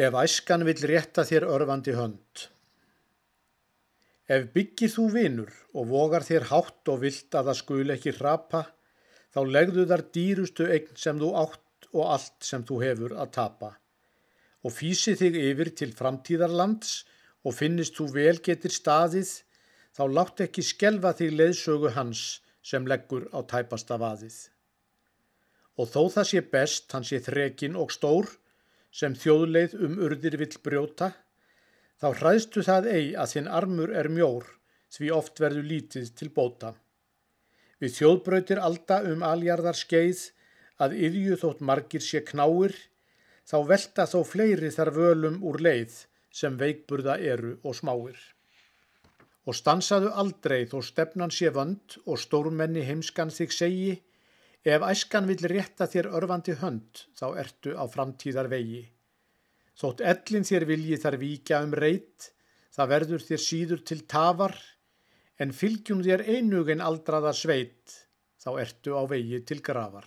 Ef æskan vill rétta þér örfandi hönd. Ef byggir þú vinur og vogar þér hátt og vilt að það skul ekki hrapa, þá legðu þar dýrustu eign sem þú átt og allt sem þú hefur að tapa. Og físi þig yfir til framtíðarlands og finnist þú vel getur staðið, þá látt ekki skelfa þig leiðsögu hans sem leggur á tæpasta vaðið. Og þó það sé best, hann sé þrekin og stór, sem þjóðleið um urðir vill brjóta, þá hræðstu það eigi að þinn armur er mjór, því oft verður lítið til bóta. Við þjóðbrautir alda um aljarðar skeið, að yðju þótt margir sé knáir, þá velta þó fleiri þar völum úr leið, sem veikburða eru og smáir. Og stansaðu aldrei þó stefnan sé vönd og stórmenni heimskan þig segi, Ef æskan vill rétta þér örfandi hönd, þá ertu á framtíðar vegi. Þótt ellin þér vilji þar víkja um reyt, það verður þér síður til tafar, en fylgjum þér einugin aldraða sveit, þá ertu á vegi til gravar.